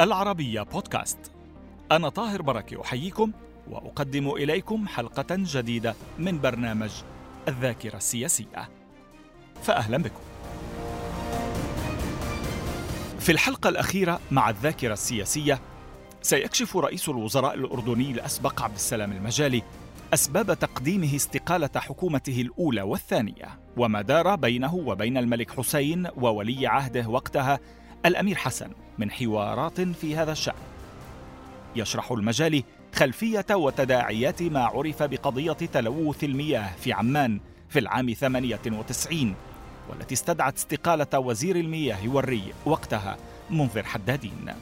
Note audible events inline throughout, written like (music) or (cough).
العربية بودكاست. أنا طاهر بركة أحييكم وأقدم إليكم حلقة جديدة من برنامج الذاكرة السياسية. فأهلا بكم. في الحلقة الأخيرة مع الذاكرة السياسية سيكشف رئيس الوزراء الأردني الأسبق عبد السلام المجالي أسباب تقديمه استقالة حكومته الأولى والثانية وما دار بينه وبين الملك حسين وولي عهده وقتها الأمير حسن من حوارات في هذا الشأن. يشرح المجال خلفية وتداعيات ما عرف بقضية تلوث المياه في عمان في العام 98 والتي استدعت استقالة وزير المياه والري وقتها منذر حدادين.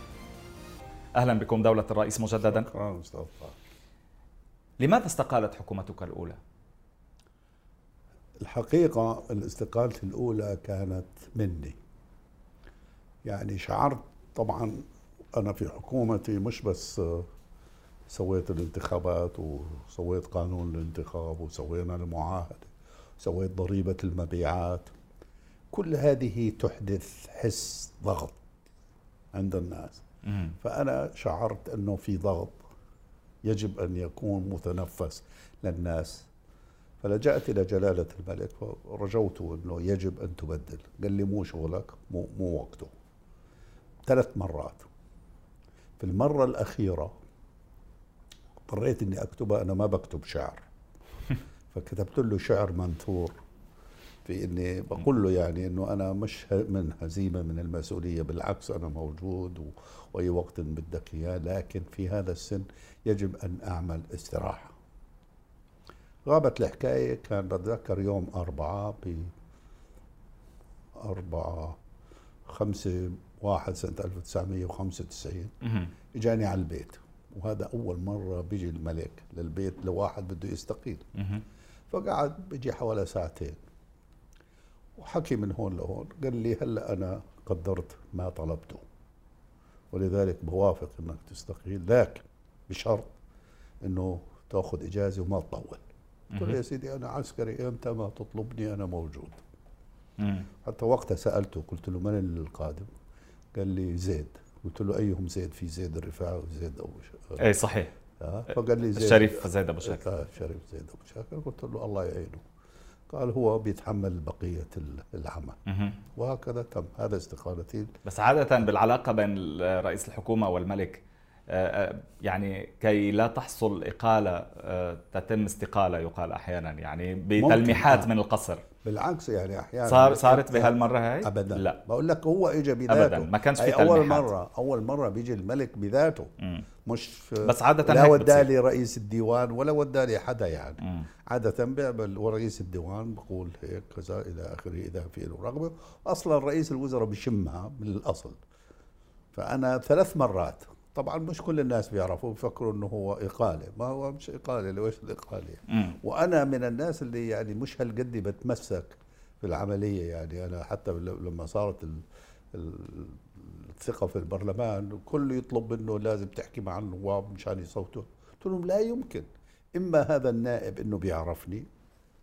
أهلا بكم دولة الرئيس مجددا. لماذا استقالت حكومتك الأولى؟ الحقيقة الاستقالة الأولى كانت مني. يعني شعرت طبعا أنا في حكومتي مش بس سويت الانتخابات وسويت قانون الانتخاب وسوينا المعاهدة سويت ضريبة المبيعات. كل هذه تحدث حس ضغط عند الناس. فأنا شعرت أنه في ضغط يجب أن يكون متنفس للناس. فلجأت إلى جلالة الملك ورجوته أنه يجب أن تبدل. قال لي مو شغلك مو, مو وقته. ثلاث مرات. في المرة الأخيرة اضطريت إني أكتبها أنا ما بكتب شعر. (laughs) فكتبت له شعر منثور في إني بقول له يعني إنه أنا مش من هزيمة من المسؤولية بالعكس أنا موجود وأي وقت بدك إياه لكن في هذا السن يجب أن أعمل استراحة. غابت الحكاية كان بتذكر يوم أربعة ب أربعة خمسة واحد سنة 1995 إجاني على البيت. وهذا أول مرة بيجي الملك للبيت لواحد بده يستقيل. فقعد بيجي حوالي ساعتين. وحكي من هون لهون. قال لي هلا أنا قدرت ما طلبته. ولذلك بوافق إنك تستقيل. لكن بشرط إنه تأخذ إجازة وما تطول. قلت له يا سيدي أنا عسكري إمتى ما تطلبني أنا موجود. حتى وقتها سألته قلت له من القادم؟ قال لي زيد. قلت له أيهم زيد؟ في زيد الرفاعي وزيد أبو شاكر اي صحيح. آه فقال لي زيد. الشريف زيد أبو شاكر. آه شريف زيد أبو شاكر. قلت له الله يعينه. قال هو بيتحمل بقية العمل. وهكذا تم. هذا استقالتي. بس عادة بالعلاقة بين رئيس الحكومة والملك يعني كي لا تحصل إقالة آه، تتم استقالة يقال أحيانا يعني بتلميحات من القصر. بالعكس يعني أحيانا. صار صارت بهالمره هاي؟ ابدا. لا. بقول لك هو اجى بذاته. ابدا. ما كانش في أول مرة أول مرة بيجي الملك بذاته. مم. مش بس عادة لا ودالي رئيس الديوان ولا ودالي حدا يعني. مم. عادة بيعمل ورئيس الديوان بقول هيك كذا إلى آخره إذا في له رغبة. أصلا رئيس الوزراء بشمها من الأصل. فأنا ثلاث مرات طبعا مش كل الناس بيعرفوا بيفكروا إنه هو إقالة. ما هو مش إقالة ليش الإقالة؟ مم. وأنا من الناس اللي يعني مش هالقد بتمسك في العملية. يعني أنا حتى لما صارت الثقة في البرلمان كله يطلب منه لازم تحكي مع النواب مشان يصوتوا. قلت لهم لا يمكن. إما هذا النائب إنه بيعرفني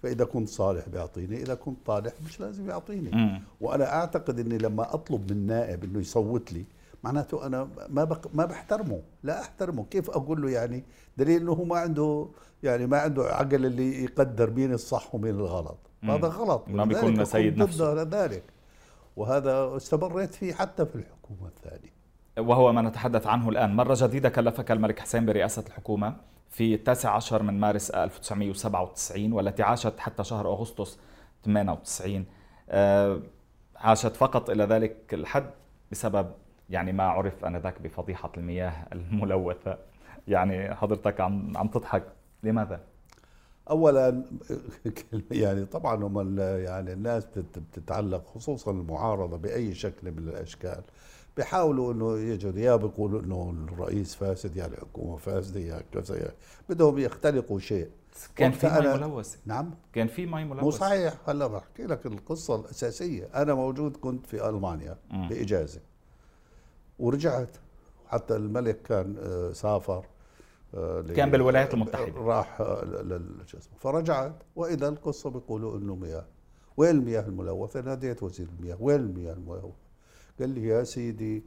فإذا كنت صالح بيعطيني إذا كنت طالح مش لازم يعطيني. مم. وأنا أعتقد إني لما أطلب من نائب إنه يصوت لي معناته أنا ما بق ما بحترمه لا أحترمه. كيف أقول له يعني؟ دليل إنه هو ما عنده يعني ما عنده عقل اللي يقدر مين الصح ومين الغلط. هذا غلط. ما بيكون سيد نفسه. ذلك. وهذا استمريت فيه حتى في الحكومة الثانية. وهو ما نتحدث عنه الآن. مرة جديدة كلفك الملك حسين برئاسة الحكومة في التاسع عشر من مارس 1997 والتي عاشت حتى شهر أغسطس 98 آه، عاشت فقط إلى ذلك الحد بسبب يعني ما عرف آنذاك بفضيحة المياه الملوثة. يعني حضرتك عم عم تضحك. لماذا؟ اولا يعني طبعا هم يعني الناس بتتعلق خصوصا المعارضة بأي شكل من الأشكال. بيحاولوا إنه يجوا يا بيقولوا إنه الرئيس فاسد يا الحكومة فاسدة يا كذا بدهم يختلقوا شيء. كان في مي ملوث. نعم. كان في مي ملوث. مو صحيح. هلا بحكي لك القصة الأساسية. أنا موجود كنت في ألمانيا بإجازة. ورجعت. حتى الملك كان آه، سافر آه، كان بالولايات المتحدة. راح آه، فرجعت. وإذا القصة بيقولوا إنه مياه. وين المياه الملوثة؟ ناديت وزير المياه. وين المياه الملوثة؟ قال لي يا سيدي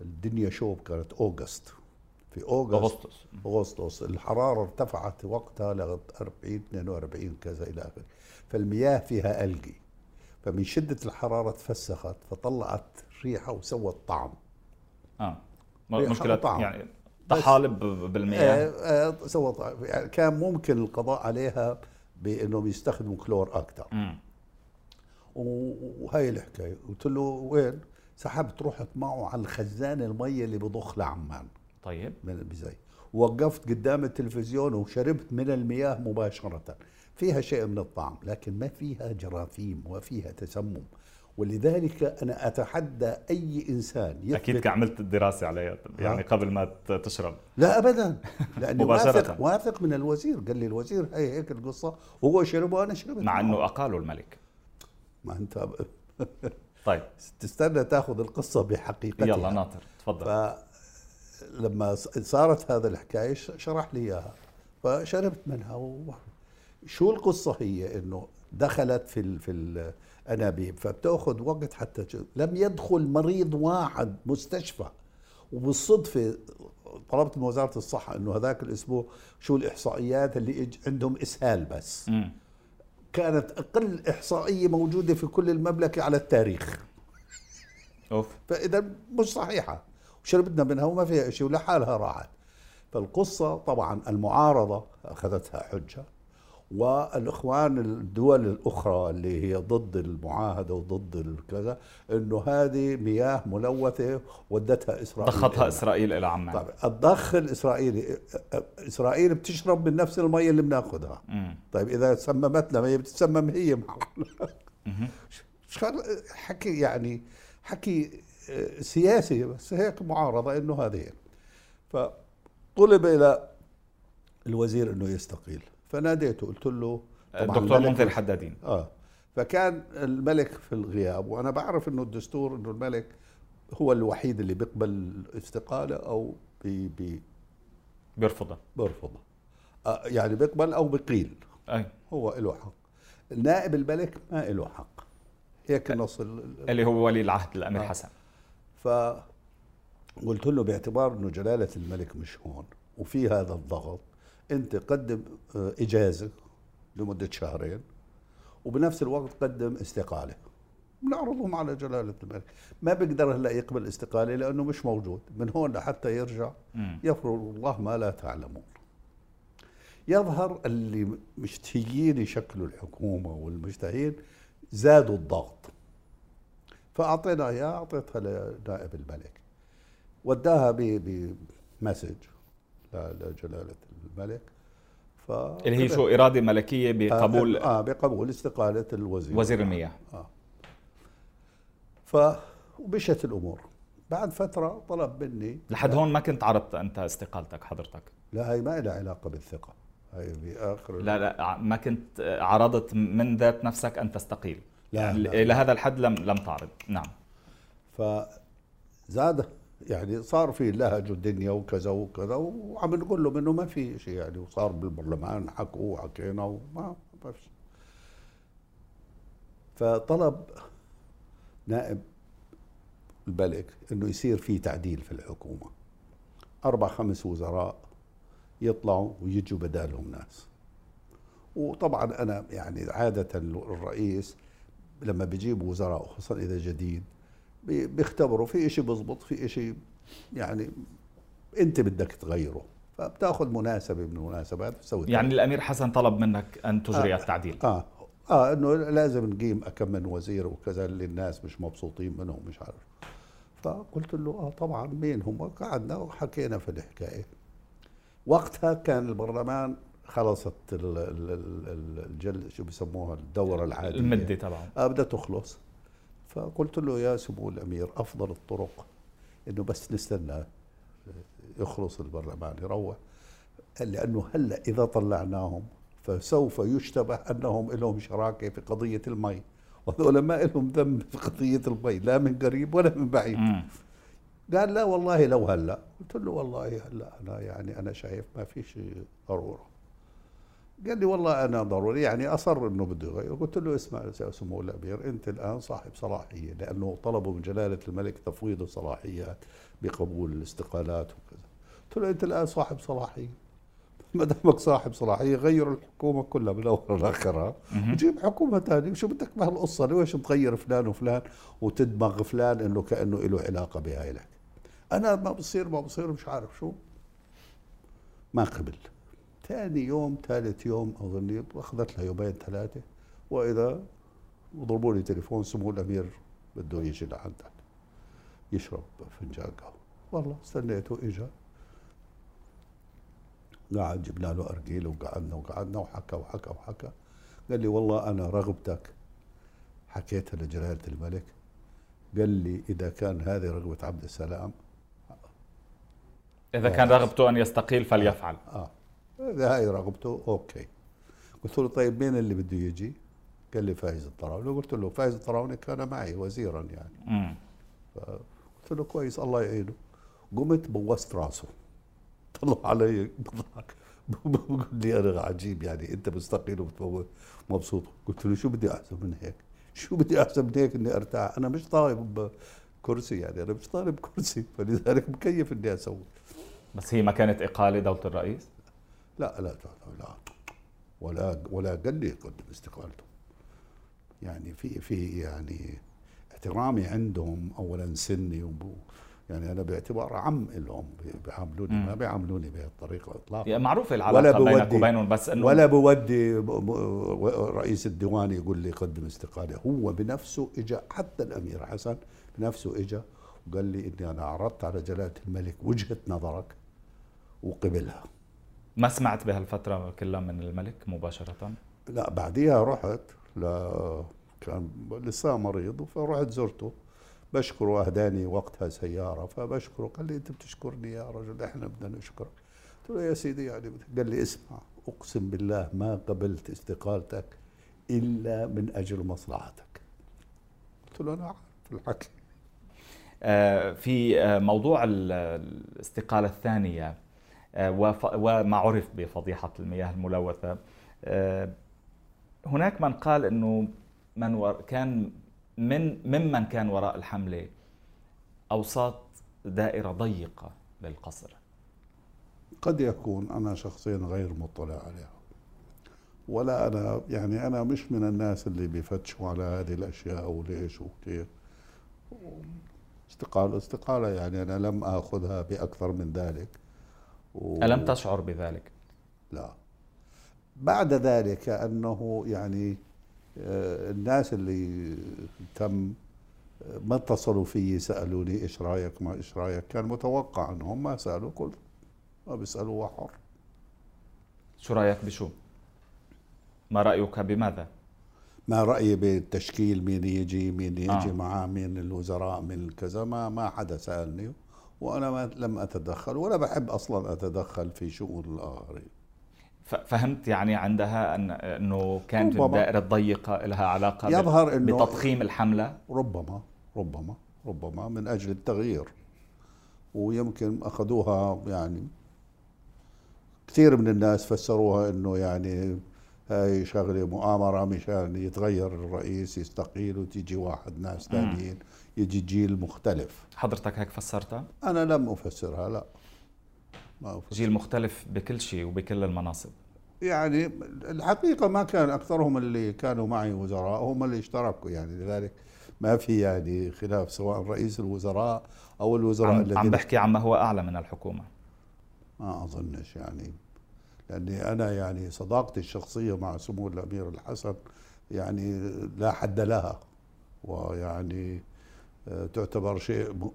الدنيا شوب كانت أوغست. في أوغست أغسطس. أغسطس. الحرارة ارتفعت وقتها ل 40 42 كذا إلى آخره. فالمياه فيها الجي فمن شدة الحرارة تفسخت فطلعت ريحة وسوت طعم. آه. مشكلة. يعني طحالب بالمياه. آه آه طعم يعني كان ممكن القضاء عليها بإنهم يستخدموا كلور أكثر. وهي الحكاية. قلت له وين؟ سحبت رحت معه على الخزان الميه اللي بضخ لعمان. طيب. من بزي وقفت قدام التلفزيون وشربت من المياه مباشرة. فيها شيء من الطعم لكن ما فيها جراثيم وفيها تسمم. ولذلك أنا أتحدى أي إنسان يثبت أكيد عملت الدراسة عليها يعني قبل ما تشرب. لا لأني مباشرة. واثق واثق من الوزير. قال لي الوزير هي هيك القصة. وهو شرب وأنا شربت. مع. إنه اقالوا الملك. ما أنت (laughs) طيب. تستنى تأخذ القصة بحقيقتها. يلا ناطر. تفضل. فلما صارت هذا الحكاية شرح لي إياها. فشربت منها و... شو القصة هي؟ إنه دخلت في ال... في الانابيب فبتأخذ وقت حتى لم يدخل مريض واحد مستشفى. وبالصدفة طلبت من وزارة الصحة إنه هذاك الأسبوع شو الإحصائيات اللي. عندهم إسهال بس. مم. كانت أقل إحصائية موجودة في كل المملكة على التاريخ. أوف. فإذا مش صحيحة. وشربتنا منها وما فيها شيء ولحالها راحت. فالقصة طبعا المعارضة أخذتها حجة. والإخوان الدول الأخرى اللي هي ضد المعاهدة وضد الكذا إنه هذه مياه ملوثة ودتها إسرائيل ضختها. إسرائيل إلى عمان طيب الضخ الإسرائيلي إسرائيل بتشرب من نفس الميه اللي بناخذها. طيب إذا سممتنا ما هي بتسمم هي معنا حكي يعني حكي آه، سياسي بس هيك معارضة إنه هذه. فطلب إلى الوزير إنه يستقيل فناديته قلت له الدكتور الملك- منذر حدادين آه فكان الملك في الغياب وأنا بعرف إنه الدستور إنه الملك هو الوحيد اللي بيقبل الاستقالة أو بي بي بيرفضها. بيرفضها. آه يعني بيقبل أو بقيل أي. هو له حق. النائب الملك ما له حق. هيك نص ال- ال- اللي هو ولي العهد الأمير آه. حسن. فقلت له باعتبار إنه جلالة الملك مش هون وفي هذا الضغط انت قدم آه، اجازة لمدة شهرين وبنفس الوقت قدم استقالة. بنعرضهم على جلالة الملك ما بيقدر هلا يقبل استقالة لأنه مش موجود. من هون لحتى يرجع. يفرض الله ما لا تعلمون. يظهر اللي مشتهيين يشكلوا الحكومة والمشتهين زادوا الضغط. فأعطينا إياه أعطيتها لنائب الملك. وداها بمسج لجلالة الملك. ف اللي هي شو إرادة ملكية بقبول آه بقبول استقالة الوزير. وزير المياه. آه. ف ومشت الأمور. بعد فترة طلب مني لحد هون ما كنت عرضت أنت استقالتك حضرتك؟ لا هي ما لها علاقة بالثقة. هي بآخر لا لا ما كنت عرضت من ذات نفسك أن تستقيل. لا، لا. إلى هذا الحد لم لم تعرض. نعم. فزاد يعني صار في لهج الدنيا وكذا وكذا وعم نقول له إنه ما في شيء يعني وصار بالبرلمان حكوا وحكينا وما ما في. فطلب نائب الملك إنه يصير في تعديل في الحكومة أربع خمس وزراء يطلعوا ويجوا بدالهم ناس وطبعا أنا يعني عادة الرئيس لما بيجيب وزراء خصوصا إذا جديد بيختبروا في شيء بزبط في شيء يعني أنت بدك تغيره فبتأخذ مناسبة من المناسبات بتسوي يعني الأمير حسن طلب منك أن تجري آه. التعديل. آه آه إنه لازم نقيم كم من وزير وكذا اللي الناس مش مبسوطين منهم مش عارف. فقلت له آه طبعا مين هم؟ قعدنا وحكينا في الحكاية. وقتها كان البرلمان خلصت ال- ال- ال- ال- الجل شو بيسموها الدورة العادية. المدة تبعه. آه بدها تخلص. فقلت له يا سمو الأمير أفضل الطرق إنه بس نستنى يخلص البرلمان يروح. لأنه هلأ إذا طلعناهم فسوف يشتبه أنهم لهم شراكة في قضية المي. وهذول ما لهم ذنب في قضية المي لا من قريب ولا من بعيد. مم. قال لا والله لو هلأ. قلت له والله هلأ أنا يعني أنا شايف ما في شيء ضرورة. قال لي والله أنا ضروري يعني أصر إنه بده يغير. قلت له اسمع يا سمو الامير أنت الآن صاحب صلاحية لأنه طلبوا من جلالة الملك تفويض الصلاحيات بقبول الاستقالات وكذا. قلت له أنت الآن صاحب صلاحية. ما دامك صاحب صلاحية غير الحكومة كلها من اولها لاخرها وجيب حكومة ثانية شو بدك بهالقصه ليش تغير فلان وفلان وتدمغ فلان إنه كأنه له علاقة بهاي لك أنا ما بصير ما بصير مش عارف شو. ما قبل. ثاني يوم ثالث يوم أظني أخذت لها يومين ثلاثة. وإذا ضربوا لي تليفون سمو الأمير بده يجي لعندك يشرب فنجان قهوة. والله استنيته اجى قعد جبنا له أرجيل وقعدنا وقعدنا وحكى وحكى وحكى. قال لي والله أنا رغبتك حكيتها لجلالة الملك. قال لي إذا كان هذه رغبة عبد السلام إذا كان رغبته أن يستقيل فليفعل. آه. إذا هاي رغبته okay. قلت له طيب مين اللي بده يجي؟ قال لي فايز الطراونة قلت له فايز الطراونة كان معي وزيرا يعني. قلت له كويس الله يعينه. قمت بوست راسه. طلع علي بضحك بقول لي أنا عجيب يعني أنت مستقيل ومبسوط قلت له شو بدي احسن من هيك؟ شو بدي احسن من هيك إني أرتاح؟ أنا مش طالب كرسي يعني أنا مش طالب كرسي. فلذلك مكيف إني أسوي. بس هي ما كانت إقالة دولة الرئيس؟ لا لا لا, لا ولا ولا قال لي قدم استقالته يعني في في يعني احترامي عندهم اولا سني يعني أنا باعتبار عم لهم بيعاملوني ما بيعاملوني بهالطريقة اطلاقا. يعني معروفه العلاقة ولا بينك وبينهم بس إنه ولا بودي رئيس الديوان يقول لي قدم استقالة. هو بنفسه اجى حتى الأمير حسن بنفسه اجى وقال لي إني أنا عرضت على جلالة الملك وجهة نظرك وقبلها. ما سمعت بهالفترة كلها من الملك مباشرة؟ لا بعديها رحت ل كان لسه مريض فرحت زرته. بشكره أهداني وقتها سيارة فبشكره قال لي أنت بتشكرني يا رجل إحنا بدنا نشكرك. قلت له يا سيدي يعني قال لي اسمع أقسم بالله ما قبلت استقالتك إلا من أجل مصلحتك. قلت له نعم في الحكي. آه، في آه، موضوع الاستقالة الثانية. وما عرف بفضيحة المياه الملوثة. هناك من قال إنه من كان من ممن كان وراء الحملة أوساط دائرة ضيقة للقصر. قد يكون أنا شخصيا غير مطلع عليها. ولا أنا يعني أنا مش من الناس اللي بيفتشوا على هذه الأشياء وليش وكيف. استقالة استقالة يعني أنا لم آخذها بأكثر من ذلك. و... ألم تشعر بذلك؟ لا. بعد ذلك أنه يعني آه، الناس اللي تم آه، ما اتصلوا فيي سألوني إيش رأيك ما إيش رأيك؟ كان متوقع أنهم ما سألوا كل ما بيسألوا حر. شو رأيك بشو؟ ما رأيك بماذا؟ ما رأيي بالتشكيل مين يجي مين يجي آه. معاه مين الوزراء من كذا ما ما حدا سألني. وأنا ما لم أتدخل ولا بحب أصلا أتدخل في شؤون الآخرين. فهمت يعني عندها أن أنه كانت الدائرة الضيقة لها علاقة يظهر إنه بتضخيم الحملة؟ ربما ربما ربما من أجل التغيير. ويمكن أخذوها يعني كثير من الناس فسروها إنه يعني هاي شغلة مؤامرة مشان يتغير الرئيس يستقيل وتيجي واحد ناس ثانيين يجي جيل مختلف. حضرتك هيك فسرتها؟ أنا لم أفسرها لا. جيل مختلف بكل شيء وبكل المناصب. يعني الحقيقة ما كان أكثرهم اللي كانوا معي وزراء هم اللي اشتركوا. يعني لذلك ما في يعني خلاف سواء رئيس الوزراء أو الوزراء الذين عم بحكي عما هو أعلى من الحكومة. ما أظنش يعني. لأني أنا يعني صداقتي الشخصية مع سمو الأمير الحسن يعني لا حد لها ويعني آه، تعتبر شيء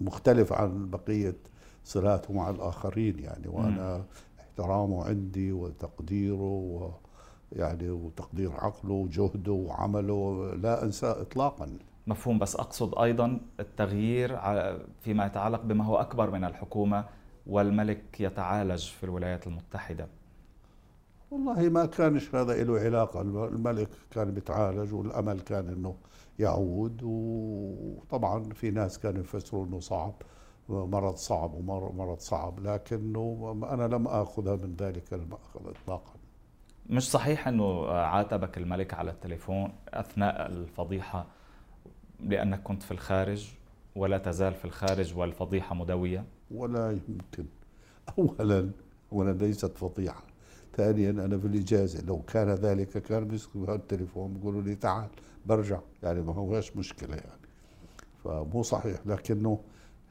مختلف عن بقية صلاته مع الآخرين يعني. وأنا احترامه عندي وتقديره ويعني وتقدير عقله وجهده وعمله لا أنساه اطلاقا. مفهوم بس أقصد أيضا التغيير فيما يتعلق بما هو أكبر من الحكومة والملك يتعالج في الولايات المتحدة. والله ما كانش هذا له علاقة. الملك كان بيتعالج والأمل كان أنه يعود وطبعا في ناس كانوا يفسروا أنه صعب مرض صعب ومرض صعب لكنه أنا لم آخذها من ذلك المأخذ إطلاقا. مش صحيح إنه عاتبك الملك على التليفون أثناء الفضيحة لأنك كنت في الخارج ولا تزال في الخارج والفضيحة مدوية؟ ولا يمكن. اولا اولا ليست فضيحه ثانيا أنا في الإجازة. لو كان ذلك كان بيسكوا التليفون بيقولوا لي تعال برجع. يعني ما هوش مشكلة يعني. فمو صحيح. لكنه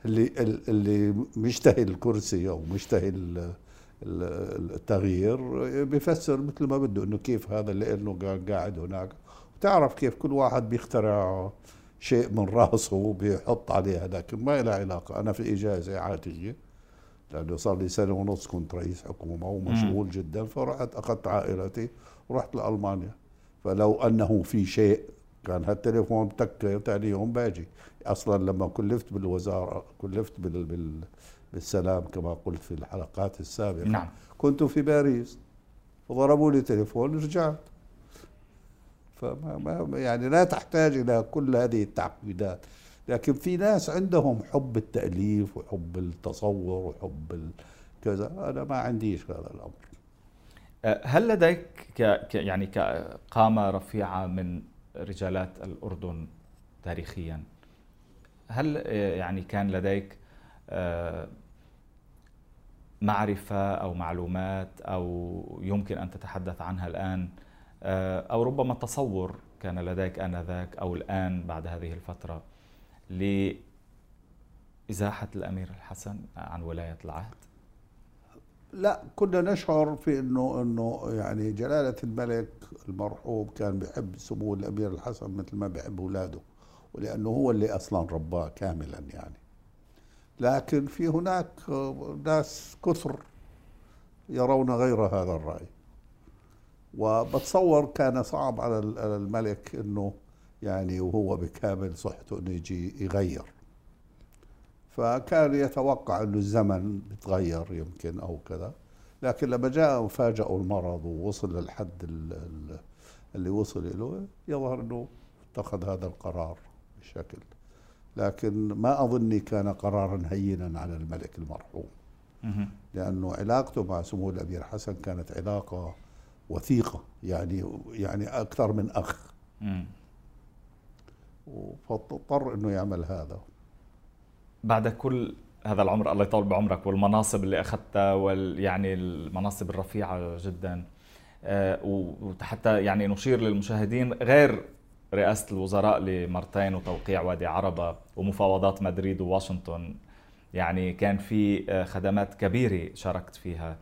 اللي اللي مشتهي الكرسي أو مشتهي التغيير بيفسر مثل ما بده إنه كيف هذا اللي انه قاعد هناك. وتعرف كيف كل واحد بيخترع شيء من راسه بيحط عليه لكن ما له علاقة. أنا في إجازة عاديه لأنه صار لي سنة ونص كنت رئيس حكومة ومشغول جدا فرحت أخذت عائلتي ورحت لألمانيا. فلو أنه في شيء كان هالتليفون تك ثاني يوم باجي. أصلا لما كلفت بالوزارة كلفت بال بال بالسلام كما قلت في الحلقات السابقة. نعم. كنت في باريس وضربوا لي تليفون رجعت. فما ما يعني لا تحتاج إلى كل هذه التعقيدات. لكن في ناس عندهم حب التأليف وحب التصور وحب كذا. أنا ما عنديش هذا الأمر. أه، هل لديك ك يعني كقامة رفيعة من رجالات الأردن تاريخيا؟ هل أه، يعني كان لديك أه، معرفة أو معلومات أو يمكن أن تتحدث عنها الآن أو ربما تصور كان لديك آنذاك أو الآن بعد هذه الفترة لإزاحة الأمير الحسن عن ولاية العهد؟ لا كنا نشعر في إنه إنه يعني جلالة الملك المرحوم كان بيحب سمو الأمير الحسن مثل ما بيحب اولاده ولأنه هو اللي أصلا رباه كاملا يعني لكن في هناك ناس كثر يرون غير هذا الرأي وبتصور كان صعب على الملك إنه يعني وهو بكامل صحته إنه يجي يغير. فكان يتوقع إنه الزمن بتغير يمكن أو كذا. لكن لما جاء وفاجأه المرض ووصل للحد اللي وصل له يظهر إنه اتخذ هذا القرار بشكل. لكن ما أظني كان قرارا هينا على الملك المرحوم. لأنه علاقته مع سمو الأمير حسن كانت علاقة وثيقة يعني يعني أكثر من أخ. فاضطر إنه يعمل هذا. بعد كل هذا العمر الله يطول بعمرك والمناصب اللي أخذتها وال يعني المناصب الرفيعة جدا. آه، وحتى يعني نشير للمشاهدين غير رئاسة الوزراء لمرتين وتوقيع وادي عربة ومفاوضات مدريد وواشنطن. يعني كان في آه، خدمات كبيرة شاركت فيها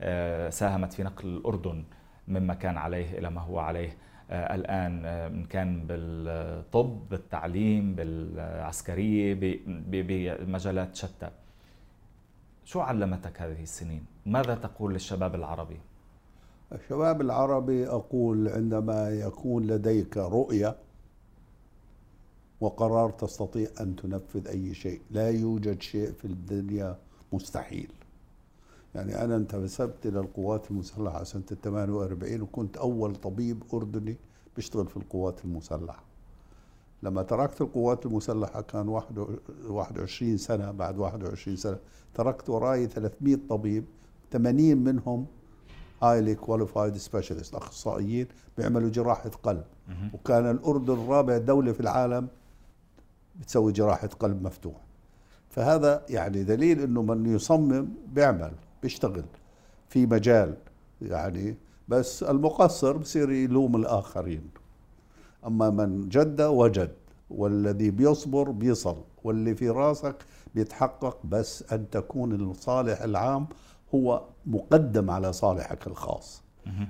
آه، ساهمت في نقل الأردن. مما كان عليه إلى ما هو عليه آه، الآن آه، إن كان بالطب بالتعليم بالعسكرية بمجالات شتى شو علمتك هذه السنين؟ ماذا تقول للشباب العربي؟ الشباب العربي أقول عندما يكون لديك رؤية وقرار تستطيع أن تنفذ أي شيء لا يوجد شيء في الدنيا مستحيل يعني أنا انتسبت إلى القوات المسلحة سنة 48 وكنت أول طبيب أردني بيشتغل في القوات المسلحة. لما تركت القوات المسلحة كان 21 سنة بعد 21 سنة تركت وراي 300 طبيب 80 منهم highly qualified specialist أخصائيين بيعملوا جراحة قلب. وكان الأردن رابع دولة في العالم بتسوي جراحة قلب مفتوح. فهذا يعني دليل إنه من يصمم بيعمل. بيشتغل في مجال يعني بس المقصر بصير يلوم الآخرين. أما من جد وجد والذي بيصبر بيصل واللي في راسك بيتحقق بس أن تكون الصالح العام هو مقدم على صالحك الخاص.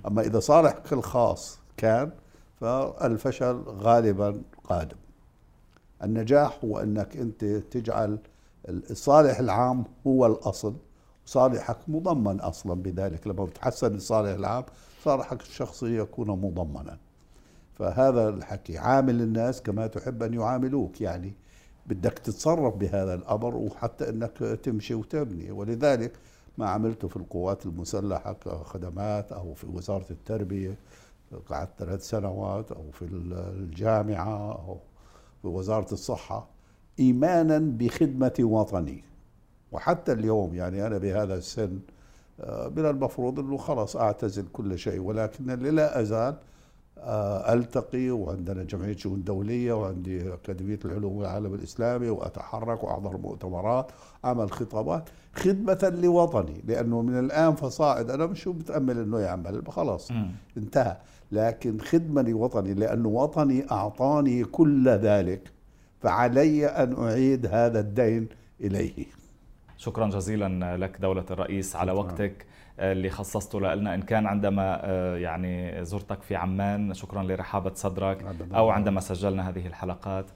أما إذا صالحك الخاص كان فالفشل غالبا قادم. النجاح هو أنك أنت تجعل الصالح العام هو الأصل. صالحك مضمن أصلا بذلك. لما بتحسن الصالح العام صالحك الشخصي يكون مضمنا. فهذا الحكي عامل الناس كما تحب أن يعاملوك. يعني بدك تتصرف بهذا الأمر وحتى إنك تمشي وتبني. ولذلك ما عملته في القوات المسلحة كخدمات أو في وزارة التربية قعدت ثلاث سنوات أو في الجامعة أو في وزارة الصحة ايمانا بخدمة وطني. وحتى اليوم يعني أنا بهذا السن آه، من المفروض أنه خلاص أعتزل كل شيء ولكنني لا أزال آه، ألتقي وعندنا جمعية شؤون دولية وعندي أكاديمية العلوم والعالم الإسلامي وأتحرك وأحضر مؤتمرات أعمل خطابات خدمة لوطني لأنه من الآن فصاعد أنا مش متأمل إنه يعمل خلاص انتهى. لكن خدمة لوطني لأنه وطني أعطاني كل ذلك فعلي أن أعيد هذا الدين إليه. شكرا جزيلا لك دولة الرئيس على وقتك اللي خصصته لنا. إن كان عندما آه، يعني زرتك في عمان شكرا لرحابة صدرك أو عندما سجلنا هذه الحلقات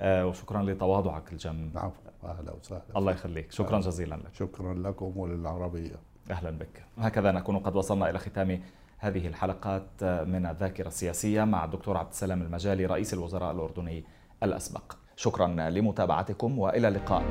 آه، وشكرا لتواضعك الجم. العفو. أهلا وسهلا. الله يخليك. شكرا جزيلا لك. شكرا لكم وللعربية. أهلا بك. هكذا نكون قد وصلنا إلى ختام هذه الحلقات آه، من الذاكرة السياسية مع الدكتور عبد السلام المجالي رئيس الوزراء الأردني الأسبق. شكرا لمتابعتكم وإلى اللقاء.